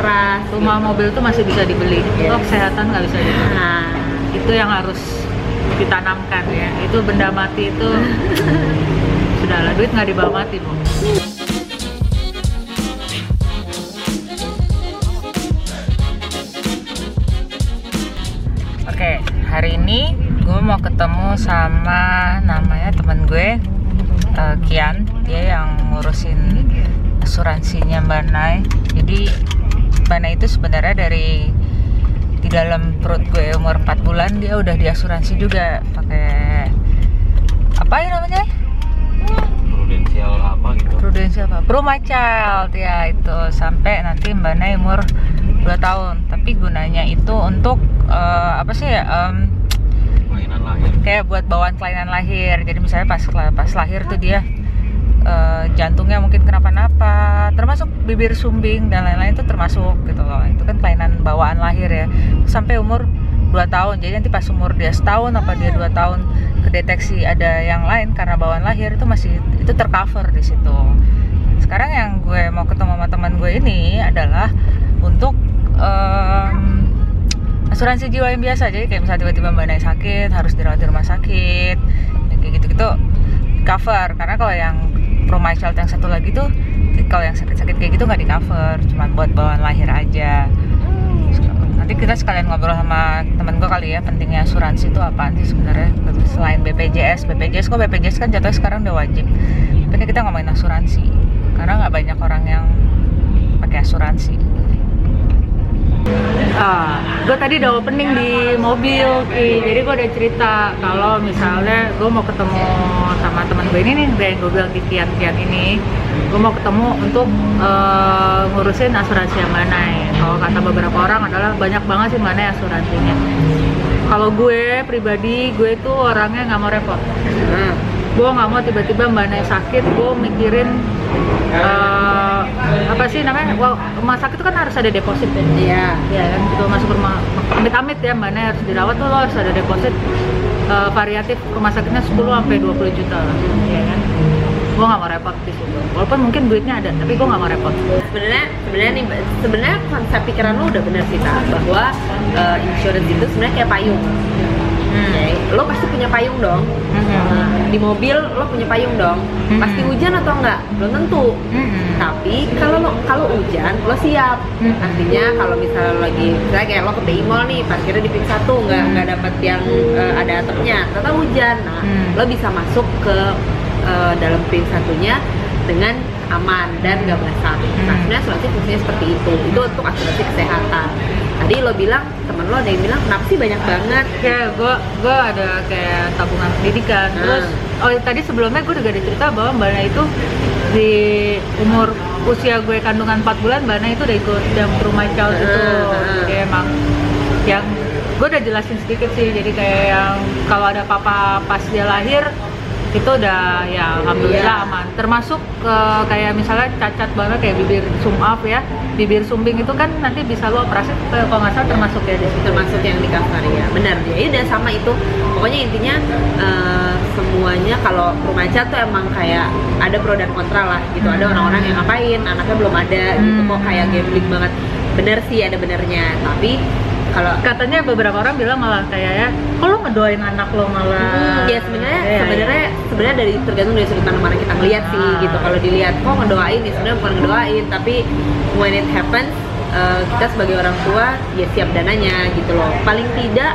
keras rumah mobil tuh masih bisa dibeli. Yes. Kalau kesehatan nggak bisa dibeli. Nah. Itu yang harus ditanamkan ya. Itu benda mati itu sudahlah duit nggak dibawa mati bu. Oke, hari ini gue mau ketemu sama namanya temen gue eh, Kian, dia yang ngurusin asuransinya Mbak Nay. Jadi Nay itu sebenarnya dari di dalam perut gue umur 4 bulan dia udah diasuransi juga pakai apa ya namanya? prudensial apa gitu Prudensial apa? Child ya itu sampai nanti Mbak Nay umur 2 tahun. Tapi gunanya itu untuk eh, apa sih ya? mainan lahir kayak buat bawaan kelainan lahir jadi misalnya pas pas lahir tuh dia eh, jantungnya mungkin kenapa-napa termasuk bibir sumbing dan lain-lain itu termasuk gitu loh. Itu kan kelainan bawaan lahir ya. Sampai umur 2 tahun. Jadi nanti pas umur dia setahun apa dia 2 tahun kedeteksi ada yang lain karena bawaan lahir itu masih itu tercover di situ. Sekarang yang gue mau ketemu sama teman gue ini adalah untuk em, asuransi jiwa yang biasa. Jadi kayak misalnya tiba-tiba mbak Nay sakit harus dirawat di rumah sakit kayak gitu-gitu cover. Karena kalau yang pro my child yang satu lagi tuh kalau yang sakit-sakit kayak gitu nggak di cover cuma buat bawaan lahir aja. Nanti kita sekalian ngobrol sama temen gue kali ya pentingnya asuransi itu apaan sih sebenarnya? Selain BPJS BPJS kok BPJS kan jatuhnya sekarang udah wajib. Tapi kita ngomongin asuransi karena nggak banyak orang yang pakai asuransi Ah, gue tadi udah opening di mobil, Ki. jadi gue udah cerita kalau misalnya gue mau ketemu sama teman gue ini nih, yang gue bilang di Kian-Kian ini, gue mau ketemu untuk eh, ngurusin asuransi yang mana ya. Kalau kata beberapa orang adalah banyak banget sih mana ya asuransinya. Kalau gue pribadi, gue tuh orangnya nggak mau repot. nah, Gue nggak mau tiba-tiba mbak Nay sakit, gue mikirin eh, apa sih namanya? Wah, rumah sakit itu kan harus ada deposit ya. iya. Ya kan? Gitu masuk rumah amit-amit ya mana harus dirawat tuh lo harus ada deposit eh, variatif rumah sakitnya 10 sampai 20 juta lah. Ya kan? Gue nggak mau repot di situ. Walaupun mungkin duitnya ada tapi gue nggak mau repot. Sebenarnya sebenarnya nih sebenarnya konsep pikiran lo udah benar sih bahwa eh, insurance itu sebenarnya kayak payung Oke, lo pasti punya payung dong Mhm. di mobil lo punya payung dong Mhm. pasti hujan atau enggak belum tentu Mhm. tapi kalau lo kalau hujan lo siap Hmm. artinya kalau misalnya lo lagi misalnya kayak lo ke BI Mall nih parkirnya di ping satu nggak Hmm. nggak dapat yang eh, ada atapnya ternyata hujan nah Hmm. lo bisa masuk ke eh, dalam ping satunya dengan aman dan nggak basah nah Hmm. sebenarnya asuransi fungsinya seperti itu itu untuk asuransi kesehatan tadi lo bilang temen lo ada yang bilang kenapa sih banyak banget kayak gue gue ada kayak tabungan pendidikan Hmm. terus oh tadi sebelumnya gue juga dicerita bahwa mbak Nana itu di umur usia gue kandungan 4 bulan mbak Nana itu udah ikut yang rumah child itu Hmm, hmm. kayak emang yang gue udah jelasin sedikit sih jadi kayak yang kalau ada papa pas dia lahir itu udah ya alhamdulillah Iya. aman. Termasuk ke kayak misalnya cacat banget kayak bibir sumaf ya bibir sumbing itu kan nanti bisa lo operasi eh, kalau nggak salah termasuk ya di situ. Termasuk yang di cover ya. Benar ya udah sama itu. Pokoknya intinya eh, semuanya kalau remaja tuh emang kayak ada pro dan kontra lah gitu. Ada Hmm. orang-orang yang ngapain anaknya belum ada gitu. Hmm. kok kayak gambling banget. Bener sih ada benernya tapi kalau katanya beberapa orang bilang malah kayak ya lo ngedoain anak lo malah? Hmm, ya sebenarnya Iya, sebenarnya sebenarnya dari tergantung dari sudut pandang mana kita ngeliat sih Ah. gitu. Kalau dilihat kok ngedoain? Ya sebenarnya bukan ngedoain tapi when it happens eh, kita sebagai orang tua ya siap dananya gitu loh. Paling tidak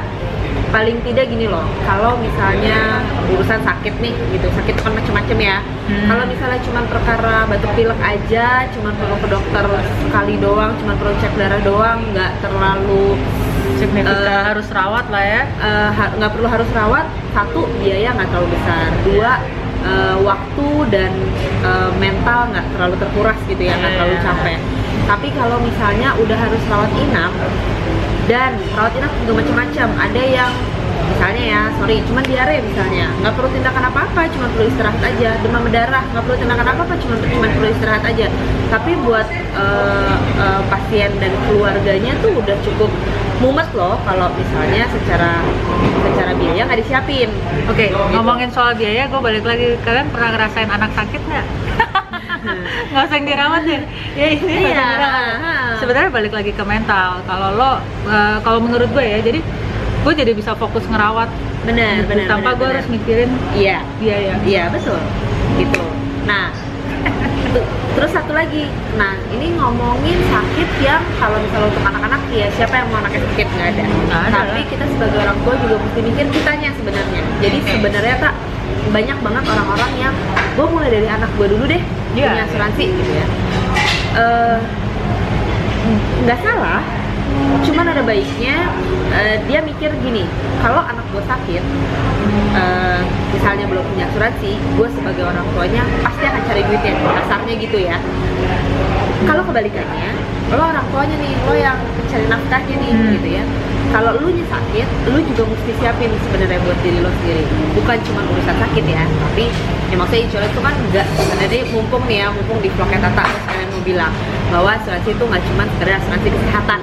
paling tidak gini loh kalau misalnya urusan sakit nih gitu. Sakit kan macam-macam ya. Hmm. kalau misalnya cuma perkara batuk pilek aja cuma perlu ke dokter sekali doang cuma perlu cek darah doang nggak terlalu signifikan. Eh, harus rawat lah ya. eh, ha- nggak perlu harus rawat. Satu biaya nggak terlalu besar. Dua eh, waktu dan eh, mental nggak terlalu terkuras gitu ya nggak Iya. terlalu capek. Tapi kalau misalnya udah harus rawat inap dan rawat inap juga macam-macam. Ada yang misalnya ya sorry cuma diare misalnya. Nggak perlu tindakan apa-apa cuma perlu istirahat aja. Demam berdarah nggak perlu tindakan apa-apa cuma cuma perlu istirahat aja. Tapi buat eh, eh, pasien dan keluarganya tuh udah cukup mumet loh kalau misalnya secara secara biaya nggak disiapin. Oke Gitu. ngomongin soal biaya gue balik lagi. Kalian pernah ngerasain anak sakit nggak? Nggak usah yang dirawat ya? Ya ini Iya. sebenarnya balik lagi ke mental. Kalau lo eh, kalau menurut gue ya jadi gue jadi bisa fokus ngerawat benar gitu, benar tanpa gue harus mikirin iya biaya Iya betul, gitu. Nah, terus satu lagi, nah ini ngomongin sakit yang kalau misalnya untuk anak-anak ya siapa yang mau anaknya sakit nggak ada. Ada Tapi lah. kita sebagai orang tua juga mesti mikir kitanya sebenarnya. Jadi Oke. sebenarnya tak banyak banget orang-orang yang gue mulai dari anak gue dulu deh Iya. punya asuransi gitu ya. Eh, nggak salah, cuman ada baiknya eh, dia mikir gini, kalau anak gue sakit, eh, misalnya belum punya asuransi, gue sebagai orang tuanya pasti akan cari duitnya, kasarnya gitu ya. Kalau kebalikannya, lo orang tuanya nih, lo yang cari nafkahnya nih, Hmm. gitu ya. Kalau lu nya sakit, lu juga mesti siapin sebenarnya buat diri lo sendiri. Bukan cuma urusan sakit ya, tapi ya maksudnya insurance itu kan enggak sebenarnya mumpung nih ya, mumpung di vlognya Tata terus kalian mau bilang bahwa asuransi itu nggak cuma sekedar asuransi kesehatan,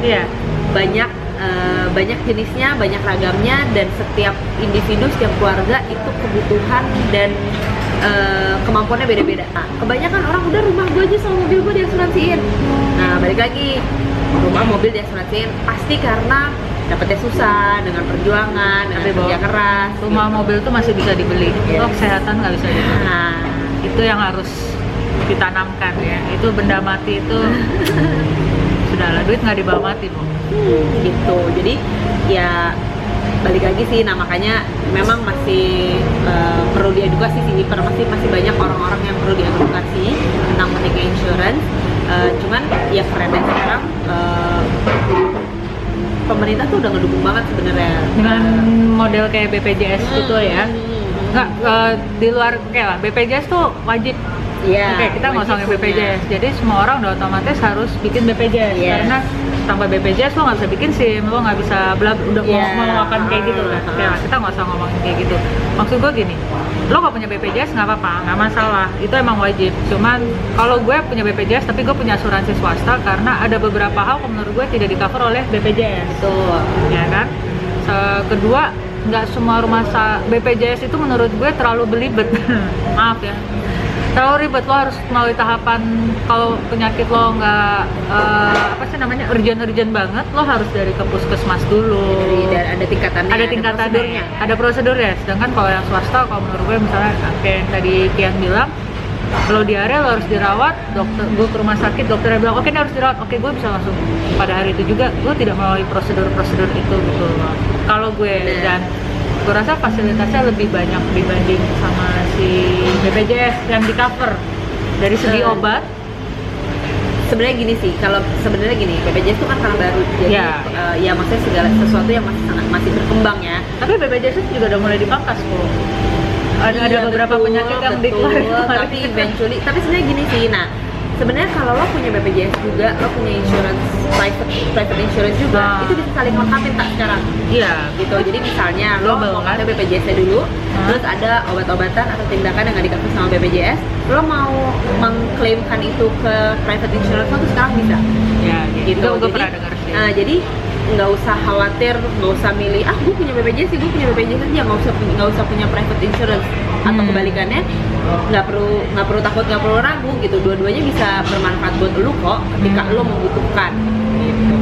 iya banyak eh, banyak jenisnya, banyak ragamnya dan setiap individu, setiap keluarga itu kebutuhan dan eh, kemampuannya beda-beda. Nah, kebanyakan orang udah rumah gue aja sama mobil gue diasuransiin. Nah, balik lagi rumah mobil diasuransiin pasti karena dapetnya susah dengan perjuangan, dengan Tapi kerja keras. rumah gitu. mobil tuh masih bisa dibeli Yes. lo kesehatan nggak bisa dibeli Nah, itu yang harus ditanamkan ya itu benda mati itu sudahlah duit nggak dibawa mati bu. Gitu. Jadi ya balik lagi sih nah makanya memang masih eh, perlu diedukasi sih masih masih banyak orang-orang yang perlu diedukasi tentang pentingnya insurance. Eh, cuman ya kerennya sekarang eh, pemerintah tuh udah ngedukung banget sebenarnya. Dengan model kayak BPJS gitu ya. Hmm. nggak eh, di luar kayak lah BPJS tuh wajib Iya, Oke, kita nggak usah. BPJS. Jadi semua orang udah otomatis harus bikin BPJS Yes. karena tanpa BPJS lo nggak bisa bikin SIM, lo nggak bisa bla udah Iya. mau melakukan kayak gitu kan. Lah, kita nggak usah ngomongin kayak gitu. Maksud gue gini, lo nggak punya BPJS nggak apa-apa, nggak masalah. Itu emang wajib. Cuman kalau gue punya BPJS tapi gue punya asuransi swasta karena ada beberapa hal yang menurut gue tidak di cover oleh BPJS Betul. ya kan Se- kedua nggak semua rumah sa BPJS itu menurut gue terlalu belibet maaf ya terlalu ribet lo harus melalui tahapan kalau penyakit lo nggak eh, apa sih namanya urgent-urgent banget lo harus dari ke puskesmas dulu. Jadi dan ada tingkatannya, ada tingkatannya. prosedurnya. ada prosedurnya. Sedangkan kalau yang swasta kalau menurut gue misalnya kayak yang tadi Kian bilang kalau diare lo harus dirawat dokter gue ke rumah sakit dokternya bilang oke ini harus dirawat. Oke gue bisa langsung pada hari itu juga gue tidak melalui prosedur-prosedur itu gitu loh. Kalau gue dan gue rasa fasilitasnya lebih banyak dibanding sama si BPJS yang di cover. Dari segi Hmm. obat. Sebenarnya gini sih kalau sebenarnya gini BPJS itu kan karena baru. Jadi Ya. eh, ya maksudnya segala sesuatu yang masih sangat masih berkembang ya. Tapi BPJS itu juga udah mulai dipangkas kok. Ada ada Iya, beberapa betul, penyakit yang betul, tapi eventually tapi sebenarnya gini sih nah sebenarnya kalau lo punya BPJS juga lo punya insurance private private insurance juga Nah. itu bisa saling lengkapin tak sekarang iya gitu jadi misalnya lo mau kan? pakai BPJS dulu Hmm. terus ada obat-obatan atau tindakan yang nggak di cover sama BPJS lo mau mengklaimkan itu ke private insurance lo tuh sekarang bisa ya gitu. gue jadi, pernah dengar sih nah, jadi nggak usah khawatir, nggak usah milih ah gue punya BPJS sih, gue punya BPJS aja nggak usah punya- nggak usah punya private insurance. Atau Hmm. kebalikannya nggak perlu nggak perlu takut nggak perlu ragu gitu. Dua-duanya bisa bermanfaat buat lu kok ketika Hmm. lu membutuhkan. Gitu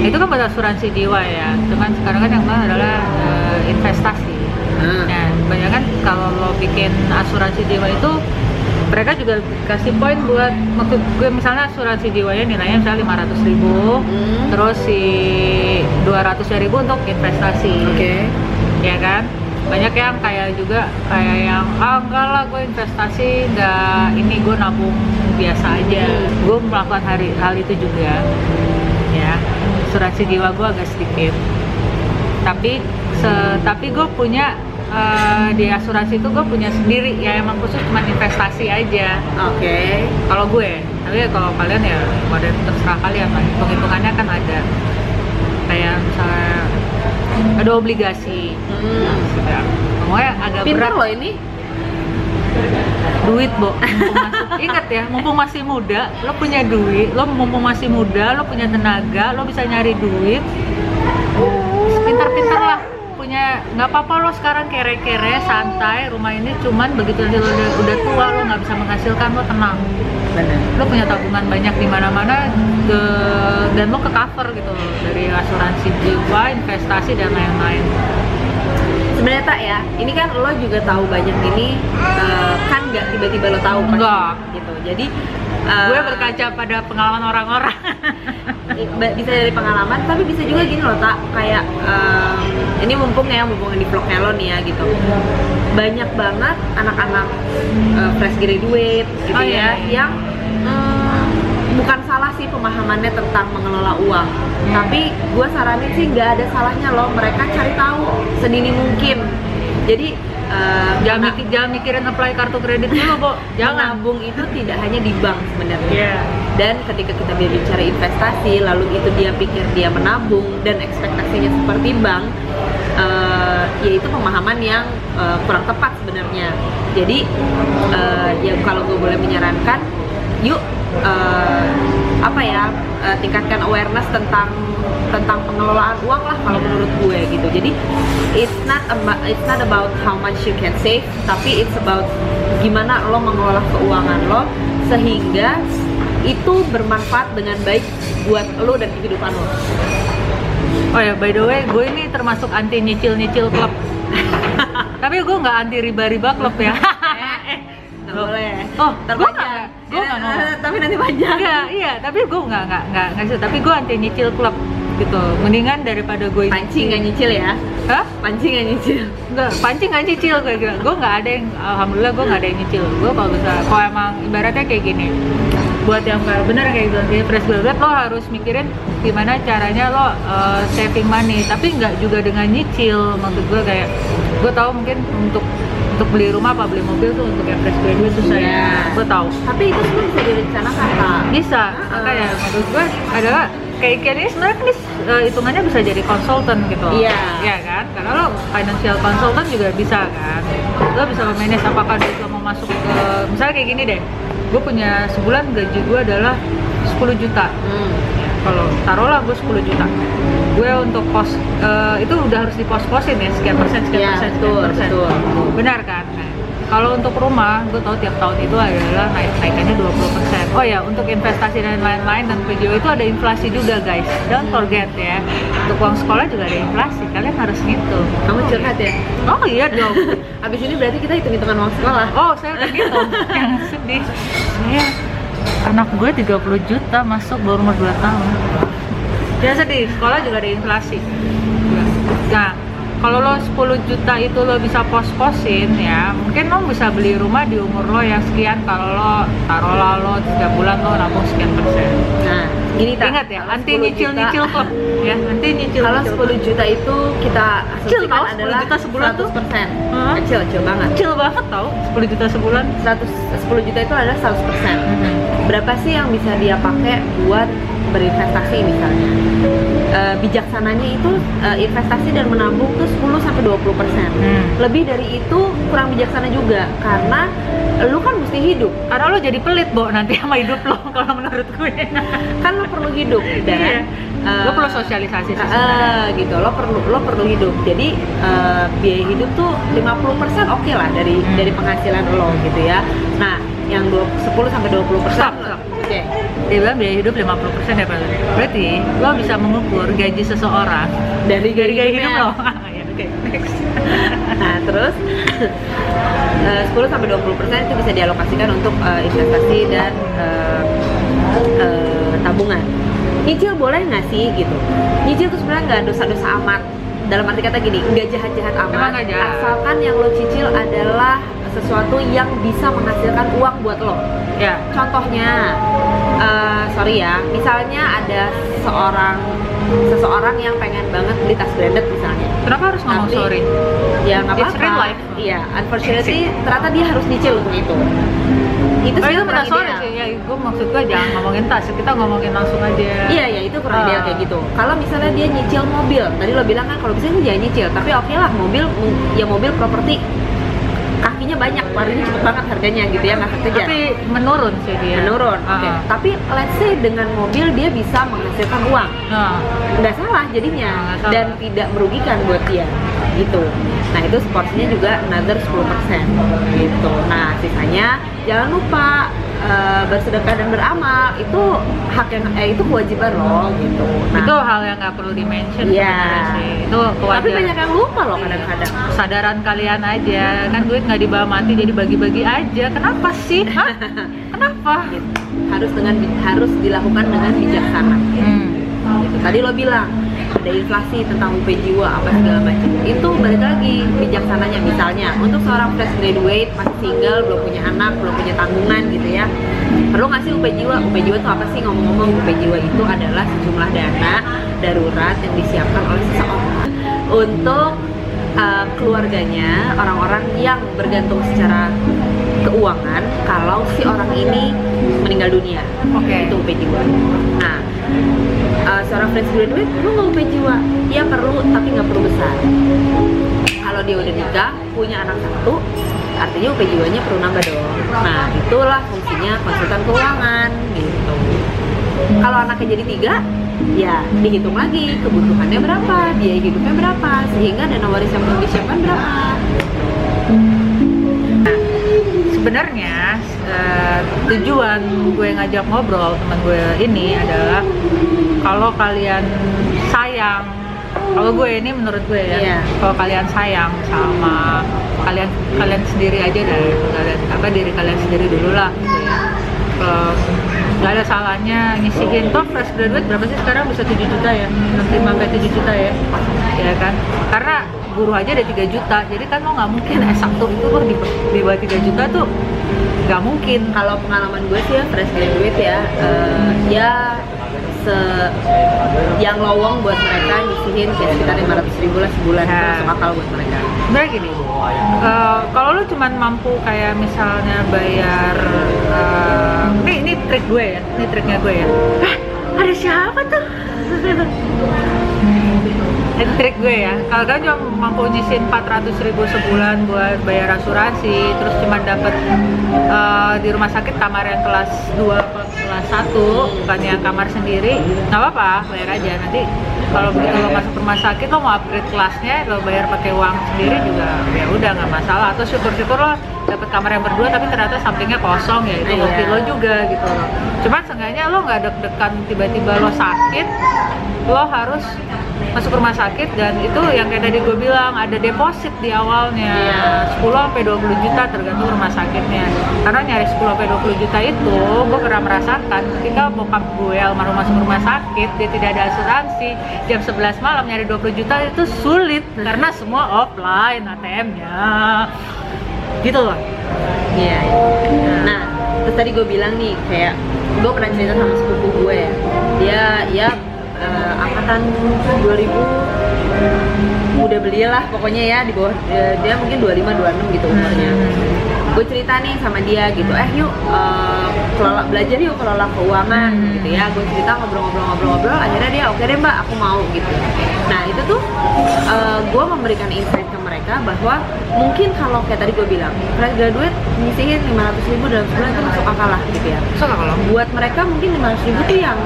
itu kan buat asuransi jiwa ya. Cuman sekarang kan yang lain adalah eh, investasi. Nah, nah banyak kan kalau lo bikin asuransi jiwa itu mereka juga kasih poin buat maksud gue misalnya asuransi jiwanya nilainya misalnya 500 ribu Hmm. terus si 200 ribu untuk investasi. Oke. Ya kan? Banyak yang kayak juga kayak yang ah enggak lah gue investasi enggak ini gue nabung biasa aja. Hmm. gue melakukan hari hal itu juga. Ya asuransi jiwa gue agak sedikit. Tapi se- tapi gue punya eh, di asuransi itu gue punya sendiri. Ya emang khusus cuma investasi aja. Oke. Kalau gue tapi kalau kalian ya pada terserah kalian lah. Hitung hitungannya kan ada. Kayak misalnya ada obligasi. Hmm. sudah pokoknya agak pinter berat. loh ini. Duit bo. Masih, ingat ya mumpung masih muda lo punya duit lo mumpung masih muda lo punya tenaga lo bisa nyari duit kayak nggak apa-apa lo sekarang kere-kere santai. Rumah ini cuman begitu nanti lo udah, udah tua lo nggak bisa menghasilkan lo tenang. Benar lo punya tabungan banyak di mana-mana ke- dan lo ke cover gitu loh dari asuransi jiwa investasi dan lain-lain. Sebenarnya tak ya ini kan lo juga tahu banyak ini eh, kan nggak tiba-tiba lo tahu pasti, Nggak. gitu. Jadi eh, gue berkaca pada pengalaman orang-orang bisa dari pengalaman tapi bisa juga gini loh tak kayak em, ini mumpung ya mumpung di vlognya lo nih ya gitu banyak banget anak-anak eh, fresh graduate gitu Oh, iya, ya iya. yang mm, bukan salah sih pemahamannya tentang mengelola uang Hmm. tapi gue saranin sih nggak ada salahnya loh mereka cari tahu sedini mungkin jadi eh, jangan, mikir, jangan mikirin apply kartu kredit dulu Bo. Jangan. Menabung itu tidak hanya di bank sebenarnya. Iya. dan ketika kita berbicara investasi lalu itu dia pikir dia menabung dan ekspektasinya seperti bank eh, ya itu pemahaman yang eh, kurang tepat sebenarnya. Jadi eh, ya kalau gue boleh menyarankan yuk eh, apa ya eh, tingkatkan awareness tentang tentang pengelolaan uang lah kalau menurut gue gitu. Jadi it's not about it's not about how much you can save tapi it's about gimana lo mengelola keuangan lo sehingga itu bermanfaat dengan baik buat lo dan kehidupan lo. Oh ya by the way gue ini termasuk anti nyicil-nyicil klub. Tapi gue nggak anti riba-riba klub ya. Nggak boleh. Oh, panjang. nggak- gua nggak mau. Tapi nanti panjang Iya, iya, tapi gue nggak nggak nggak nggak. Tapi gue anti nyicil klub gitu. Mendingan daripada gue pancing nggak nyicil ya Hah? pancing nggak nyicil Nggak, pancing nggak nyicil kayak gitu. Gue nggak ada yang, alhamdulillah gue nggak ada yang nyicil. Gue kalau bisa, kalau emang ibaratnya kayak gini, buat yang kayak bener kayak gitu, kayak fresh graduate lo harus mikirin gimana caranya lo uh, saving money. Tapi nggak juga dengan nyicil. Maksud gue kayak, gue tahu mungkin untuk untuk beli rumah apa beli mobil tuh untuk yang fresh graduate susah ya. Iya. Gue tahu. tapi itu semua bisa direncanakan Kak. bisa Heeh. makanya menurut gue adalah kayak kayak ini sebenarnya kan eh, hitungannya bisa jadi konsultan gitu Iya. Iya kan karena lo financial consultant juga bisa kan lo bisa memanage apakah dia juga mau masuk ke misalnya kayak gini deh gue punya sebulan gaji gue adalah 10 juta Hmm. kalau taruhlah gue 10 juta gue untuk pos eh, itu udah harus dipos-posin ya sekian persen sekian Iya, persen sekian betul, persen. betul. benar kan? Nah, kalau untuk rumah gue tahu tiap tahun itu adalah naik naikannya 20% oh ya untuk investasi dan lain-lain dan video itu ada inflasi juga guys. Don't forget ya untuk uang sekolah juga ada inflasi. Kalian harus gitu. Kamu curhat ya? Oh iya dong. Abis ini berarti kita hitung hitungan uang sekolah. Oh saya udah gitu jangan sedih. Saya anak gue 30 juta masuk baru umur 2 tahun jangan sedih sekolah juga ada inflasi. Nah kalau lo 10 juta itu lo bisa pos-posin ya mungkin lo bisa beli rumah di umur lo yang sekian. Kalau lo taruhlah lo setiap bulan lo nabung sekian persen. Nah gini tak ingat ya kalau anti 10 nyicil juta- nyicil klub. Ya anti nyicil kalau nyicil 10 juta itu kita Kecil asumsikan tau, 10 adalah juta sebulan tuh. 100% Hah? kecil kecil banget. Kecil banget tau 10 juta sebulan. 100 10 juta itu adalah 100% berapa sih yang bisa dia pakai buat berinvestasi misalnya Eh, bijaksananya itu eh, investasi dan menabung tuh 10 sampai 20 persen Hmm. lebih dari itu kurang bijaksana juga karena lu kan mesti hidup karena lo jadi pelit bo nanti sama hidup lo kalau menurut gue kan lo perlu hidup dan Iya. eh, Lo perlu sosialisasi sih sebenarnya. gitu lo perlu lo perlu hidup jadi eh, biaya hidup tuh 50% oke lah dari Hmm. dari penghasilan lo gitu ya nah yang 20, 10 sampai 20 Stop, stop. oke dia bilang biaya hidup 50% ya Pak. berarti lo bisa mengukur gaji seseorang dari dari gaya hidup lo Ya, oke next Nah, terus eh, 10 sampai 20% itu bisa dialokasikan untuk eh, investasi dan eh, eh, tabungan. Nyicil boleh nggak sih gitu? Nyicil tuh sebenarnya nggak dosa-dosa amat. Dalam arti kata gini, nggak jahat-jahat amat. Jahat. Asalkan yang lo cicil adalah sesuatu yang bisa menghasilkan uang buat lo. ya. Contohnya, eh, sorry ya, misalnya ada seorang seseorang yang pengen banget beli tas branded misalnya. Kenapa harus ngomong Tapi- sorry? ya nggak It's apa-apa. real life. iya unfortunately ternyata dia harus nyicil untuk itu. Itu oh, sih itu kurang ideal. sih. Ya gue maksud gue jangan ngomongin tas kita ngomongin langsung aja. Iya ya itu kurang Ah. ideal kayak gitu. Kalau misalnya dia nyicil mobil tadi lo bilang kan kalau bisa sih jangan nyicil tapi oke lah mobil ya mobil properti kah lakinya banyak larinya cepet banget harganya gitu ya nggak kekejar Tapi menurun sih dia. menurun oke. Ah. tapi let's say dengan mobil dia bisa menghasilkan uang. Nah, nggak salah jadinya. Nggak salah. dan tidak merugikan buat dia gitu. Nah itu porsinya juga another 10% gitu. Nah sisanya jangan lupa eh, bersedekah dan beramal itu hak yang eh, itu kewajiban loh gitu nah itu hal yang nggak perlu di-mention Iya. sebenarnya sih. Itu tapi kewajiban. banyak yang lupa loh kadang-kadang kesadaran kalian aja kan duit nggak dibawa mati jadi bagi-bagi aja kenapa sih Hah? kenapa gitu. harus dengan harus dilakukan dengan bijaksana hmm. Gitu. tadi lo bilang ada inflasi tentang UP jiwa apa segala macam. Itu balik lagi bijaksananya misalnya. Untuk seorang fresh graduate masih single belum punya anak belum punya tanggungan gitu ya. Perlu nggak sih UP jiwa? UP jiwa itu apa sih? Ngomong-ngomong UP jiwa itu adalah sejumlah dana darurat yang disiapkan oleh seseorang. Untuk uh, keluarganya orang-orang yang bergantung secara keuangan kalau si orang ini meninggal dunia Oke. itu UP jiwa. Nah uh, seorang fresh graduate perlu nggak UP jiwa. Iya perlu tapi nggak perlu besar. Kalau dia udah nikah punya anak satu artinya UP jiwanya perlu nambah dong. Nah itulah fungsinya konsultan keuangan gitu. Kalau anaknya jadi tiga ya dihitung lagi kebutuhannya berapa biaya hidupnya berapa sehingga dana waris yang perlu disiapkan berapa sebenarnya eh, tujuan gue ngajak ngobrol teman gue ini adalah kalau kalian sayang kalau gue ini menurut gue ya Iya. kalau kalian sayang sama kalian kalian sendiri aja deh kalian apa diri kalian sendiri dulu lah gitu ya. Kalau nggak ada salahnya nyisihin toh fresh graduate berapa sih sekarang? Bisa 7 juta ya? 65 sampai 7 juta ya ya kan? Karena guru aja ada 3 juta jadi kan lo nggak mungkin S1 itu lo di, di bawah 3 juta tuh nggak mungkin. Kalau pengalaman gue sih ya fresh graduate ya eh, ya se yang lowong buat mereka nyisihin kayak sekitar 500 ribu lah sebulan itu Ya. masuk akal buat mereka. Sebenarnya gini eh, kalau lo cuman mampu kayak misalnya bayar eh, ini ini trik gue ya ini triknya gue ya. Hah, ada siapa tuh ini trik gue ya. Kalau kalian cuma mampu nyisin 400 ribu sebulan buat bayar asuransi. Terus cuma dapat eh, di rumah sakit kamar yang kelas 2 atau kelas 1 bukan yang kamar sendiri. Nggak apa-apa bayar aja. Nanti kalau begitu lo masuk rumah sakit lo mau upgrade kelasnya lo bayar pakai uang sendiri juga ya udah nggak masalah. Atau syukur-syukur lo dapat kamar yang berdua tapi ternyata sampingnya kosong ya itu hoki lo juga gitu loh. Cuman seenggaknya lo nggak deg-degan tiba-tiba lo sakit lo harus masuk rumah sakit dan itu yang kayak tadi gue bilang ada deposit di awalnya Iya. 10 sampai 20 juta tergantung rumah sakitnya karena nyari 10 sampai 20 juta itu gue pernah merasakan ketika bokap gue almarhum masuk rumah sakit dia tidak ada asuransi jam 11 malam nyari 20 juta itu sulit karena semua offline ATM-nya gitu loh Iya. iya. Nah, terus tadi gue bilang nih kayak gue pernah cerita sama sepupu gue. Dia ya eh, angkatan 2000 udah belilah pokoknya ya di bawah eh, dia mungkin 25 26 gitu umurnya. Gue cerita nih sama dia gitu, eh yuk eh, kelola belajar yuk kelola keuangan Hmm. gitu ya. Gue cerita ngobrol-ngobrol-ngobrol-ngobrol, akhirnya dia oke deh mbak, aku mau gitu. Nah itu tuh gue memberikan insight ke mereka bahwa mungkin kalau kayak tadi gue bilang fresh graduate nyisihin 500 ribu dalam sebulan itu masuk akal lah gitu ya so kalau buat mereka mungkin 500 ribu tuh yang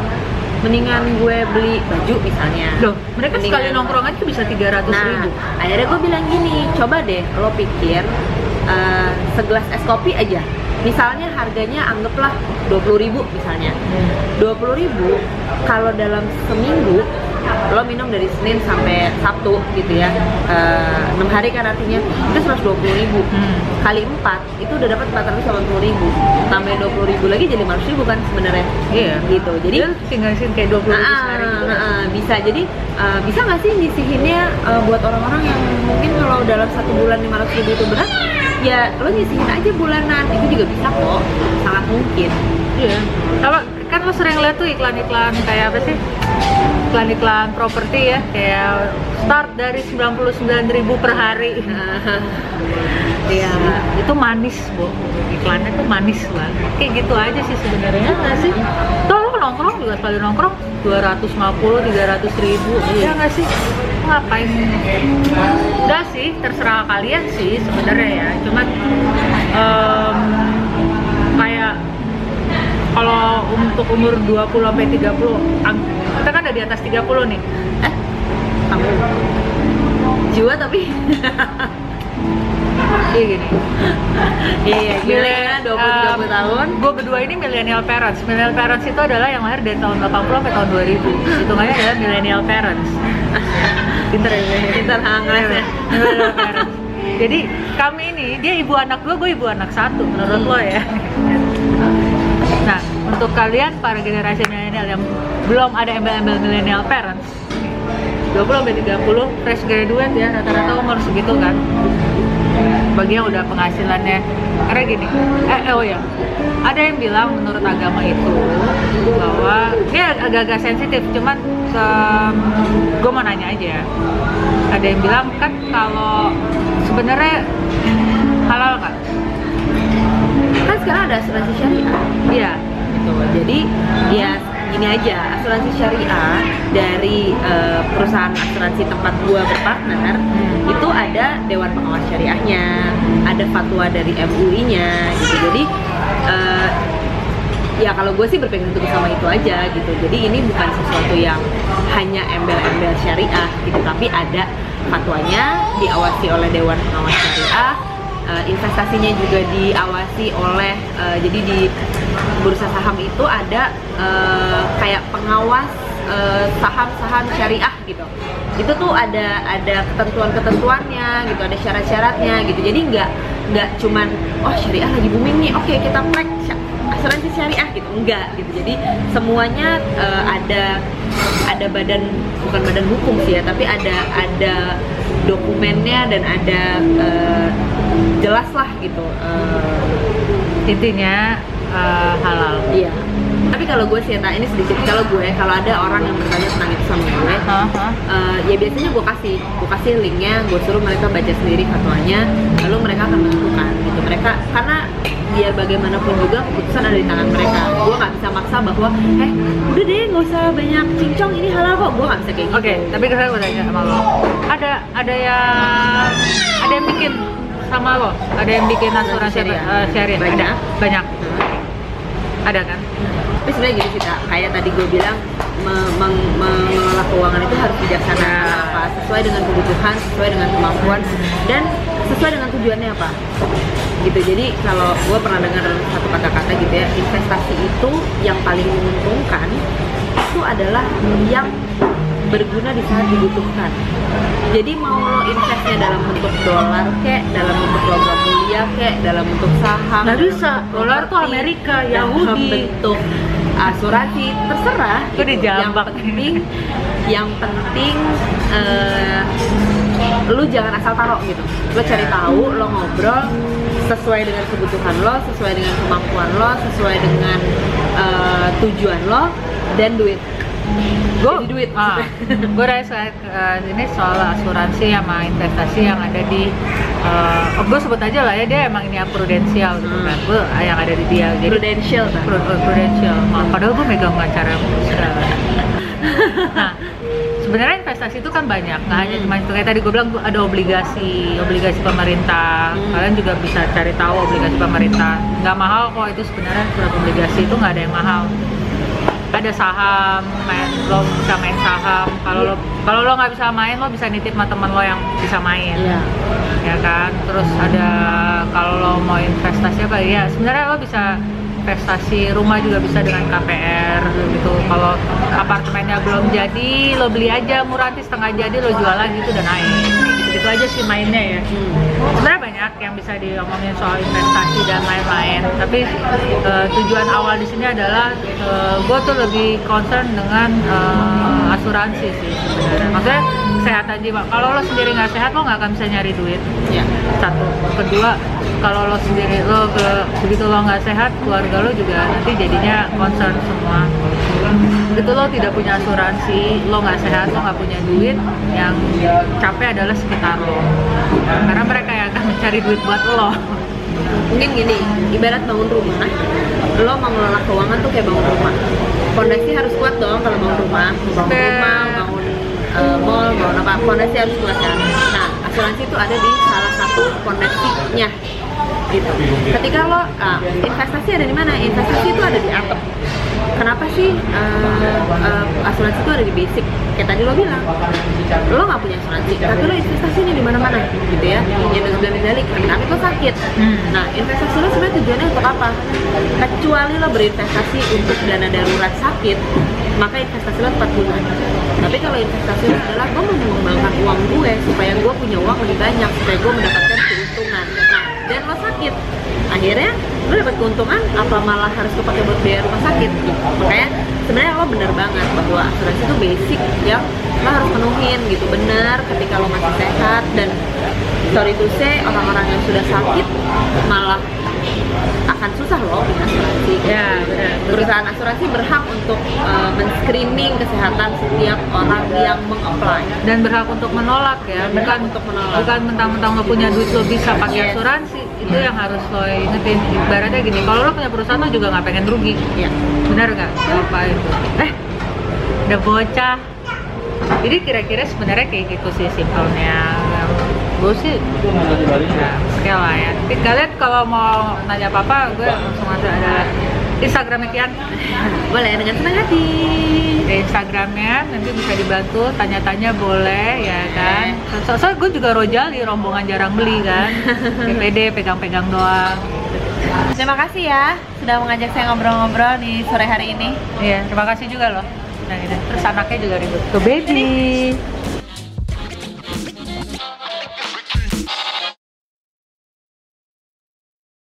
mendingan gue beli baju misalnya. Loh mereka Mendingan- sekali nongkrong aja bisa 300 nah ribu. akhirnya gue bilang gini coba deh lo pikir eh, segelas es kopi aja. Misalnya harganya anggaplah 20.000 ribu misalnya. 20.000 ribu kalau dalam seminggu lo minum dari Senin sampai Sabtu gitu ya. Eh, 6 hari kan artinya. Itu 120.000 ribu. Hmm. kali 4 itu udah dapat 480.000 ribu. Tambahin 20.000 ribu lagi jadi 500 ribu kan sebenarnya. Iya. Gitu. Jadi jadi tinggal sih kayak 20 ribu Ah, sehari gitu. ah, ah, bisa. Jadi uh, bisa nggak sih nyisihinnya uh, buat orang-orang yang mungkin kalau dalam satu bulan 500 ribu itu berat ya lo nyisihin aja bulanan. Itu juga bisa kok. Sangat mungkin. Iya. Apa kan lo sering lihat tuh iklan-iklan kayak apa sih? Iklan-iklan properti ya, kayak start dari 99.000 per hari. Iya, itu manis, Bu. Iklannya tuh manis banget. Kayak gitu aja sih sebenarnya nggak sih? Tuh lo nongkrong juga sekali nongkrong 250 300 ribu Iya. ya nggak sih ngapain udah sih terserah kalian sih sebenarnya ya cuman kayak kalau untuk umur 20 sampai 30 ang- kita kan ada di atas 30 nih. Eh kamu jiwa tapi. Iya gini. Iya gila dua puluh tiga puluh tahun. gue berdua ini millennial parents. Millennial parents itu adalah yang lahir dari tahun 80 sampai tahun 2000 hitungannya adalah millennial parents. Pinter ya gue. pintar hangat ya. Millennial parents. Jadi kami ini dia ibu anak dua gue ibu anak satu menurut lo ya untuk kalian para generasi milenial yang belum ada embel-embel millennial parents. 20 sampai 30 fresh graduate ya rata-rata umur segitu kan. Bagi yang udah penghasilannya karena gini eh, eh, oh ya ada yang bilang menurut agama itu bahwa ag- agak-agak sensitif cuman gue mau nanya aja ada yang bilang kan kalau sebenarnya halal kan? Kan sekarang ada asuransi syariah. Iya jadi ya gini aja. Asuransi syariah dari eh, perusahaan asuransi tempat gua berpartner itu ada dewan pengawas syariahnya ada fatwa dari MUI-nya gitu. Jadi eh, ya kalau gue sih berpegang teguh sama itu aja gitu. Jadi ini bukan sesuatu yang hanya embel-embel syariah gitu. Tapi ada fatwanya diawasi oleh dewan pengawas syariah Eh, investasinya juga diawasi oleh eh, jadi di bursa saham itu ada eh, kayak pengawas eh, saham-saham syariah gitu. Itu tuh ada ada ketentuan-ketentuannya gitu ada syarat-syaratnya gitu. Jadi nggak nggak cuman oh syariah lagi booming nih oke kita plek sy- asuransi syariah gitu. Enggak gitu. Jadi semuanya eh, ada ada badan bukan badan hukum sih ya tapi ada ada dokumennya dan ada eh, jelas lah gitu eh, intinya eh, halal iya tapi kalau gue sih ini sedikit kalau gue kalau ada orang yang bertanya tentang itu sama gue Hah? eh, ya biasanya gue kasih gue kasih linknya gue suruh mereka baca sendiri fatwanya lalu mereka akan menentukan gitu mereka karena biar bagaimanapun juga keputusan ada di tangan mereka gue nggak bisa maksa bahwa eh udah deh nggak usah banyak cincong ini halal kok gue nggak bisa kayak gitu Oke, tapi sekarang gue tanya sama lo. Ada ada yang ada yang bikin sama lo? Ada yang bikin asuransi Syariah. eh, syariah? Banyak. Ada? Banyak. Ada kan? tapi sebenarnya gini sih Kak, kayak tadi gue bilang me- meng- mengelola keuangan itu harus bijaksana Karena apa? Sesuai dengan kebutuhan sesuai dengan kemampuan dan sesuai dengan tujuannya apa? Gitu. Jadi kalau gue pernah dengar satu kata-kata gitu ya investasi itu yang paling menguntungkan itu adalah yang berguna di saat dibutuhkan jadi mau lo investnya dalam bentuk dolar kek dalam bentuk logam mulia kek dalam bentuk saham Nggak dalam bisa. Dolar tuh Amerika, dalam Yahudi. bentuk asuransi terserah Itu gitu. yang penting yang penting eh, lu jangan asal taruh gitu lo cari tahu lo ngobrol sesuai dengan kebutuhan lo sesuai dengan kemampuan lo sesuai dengan eh, tujuan lo dan duit Gue duit ah, gue soal, eh, ini soal asuransi sama investasi yang ada di eh, oh, gue sebut aja lah ya dia emang ini ya prudensial gitu Hmm. kan gue yang ada di dia jadi prudential kan Pru- uh, prudential. Oh, padahal gue megang acara Nah, sebenarnya investasi itu kan banyak, nggak hanya Hmm. cuma itu kayak tadi gue bilang ada obligasi, obligasi pemerintah. Hmm. Kalian juga bisa cari tahu obligasi pemerintah. Nggak mahal kok itu sebenarnya surat obligasi itu nggak ada yang mahal. Ada saham, main lo bisa main saham. Kalau lo kalau lo nggak bisa main, lo bisa nitip sama teman lo yang bisa main. Iya. ya kan? Terus ada kalau lo mau investasi apa ya sebenarnya lo bisa investasi rumah juga bisa dengan KPR gitu. Kalau apartemennya belum jadi lo beli aja murah nanti setengah jadi lo jual lagi itu udah naik gitu aja sih mainnya ya. Hmm. sebenarnya banyak yang bisa diomongin soal investasi dan lain-lain tapi eh, tujuan awal di sini adalah gue tuh lebih concern dengan eh, asuransi sih sebenarnya. Maksudnya kesehatan jiwa kalau lo sendiri nggak sehat lo nggak akan bisa nyari duit. Iya. satu. Kedua kalau lo sendiri lo ke begitu lo nggak sehat keluarga lo juga nanti jadinya concern semua begitu lo tidak punya asuransi lo nggak sehat lo nggak punya duit yang capek adalah sekitar lo karena mereka yang akan mencari duit buat lo mungkin gini ibarat bangun rumah lo mengelola keuangan tuh kayak bangun rumah Fondasi harus kuat dong kalau bangun rumah, bangun rumah, bangun eh, mall, bangun apa, fondasi harus kuat kan. Nah, asuransi itu ada di salah satu fondasinya. Gitu. Ketika lo ah, investasi ada di mana? Investasi itu ada di atap. Kenapa sih eh, eh, asuransi itu ada di basic? Kayak tadi lo bilang, lo nggak punya asuransi, tapi lo investasinya di mana-mana, gitu ya. Yang dan dalik, tapi lo sakit. Hmm. Nah, investasi lo sebenarnya tujuannya untuk apa? Kecuali lo berinvestasi untuk dana darurat sakit, maka investasi lo tepat guna. Tapi kalau investasi lo adalah gue mau mengembangkan uang gue supaya gue punya uang lebih banyak, supaya gue mendapatkan keuntungan. Nah, dan lo sakit, akhirnya lo dapat keuntungan, apa malah harus kepake buat biaya rumah sakit? Makanya sebenarnya lo bener banget bahwa asuransi itu basic yang lo harus penuhin gitu bener ketika lo masih sehat dan sorry to say orang-orang yang sudah sakit malah akan susah loh punya asuransi. Ya, benar. Perusahaan asuransi berhak untuk uh, men-screening kesehatan setiap orang yang meng-apply. dan berhak untuk menolak ya Berhak bukan untuk menolak. bukan mentang-mentang lo punya duit lo bisa pakai Yes. asuransi itu yang harus lo ingetin ibaratnya gini kalau lo punya perusahaan lo juga nggak pengen rugi Ya. benar nggak apa itu eh udah bocah jadi kira-kira sebenarnya kayak gitu sih simpelnya gue sih ya oke lah ya. Tapi kalian kalau mau nanya apa-apa gue langsung ada ada Instagram Kian. Boleh dengan senang hati. di Instagramnya nanti bisa dibantu. Tanya-tanya boleh ya kan? So soalnya gue juga rojali rombongan jarang beli kan? PPD pegang-pegang doang. Terima kasih ya sudah mengajak saya ngobrol-ngobrol di sore hari ini. iya terima kasih juga loh. Nah, ini. terus anaknya juga ribut. Tuh baby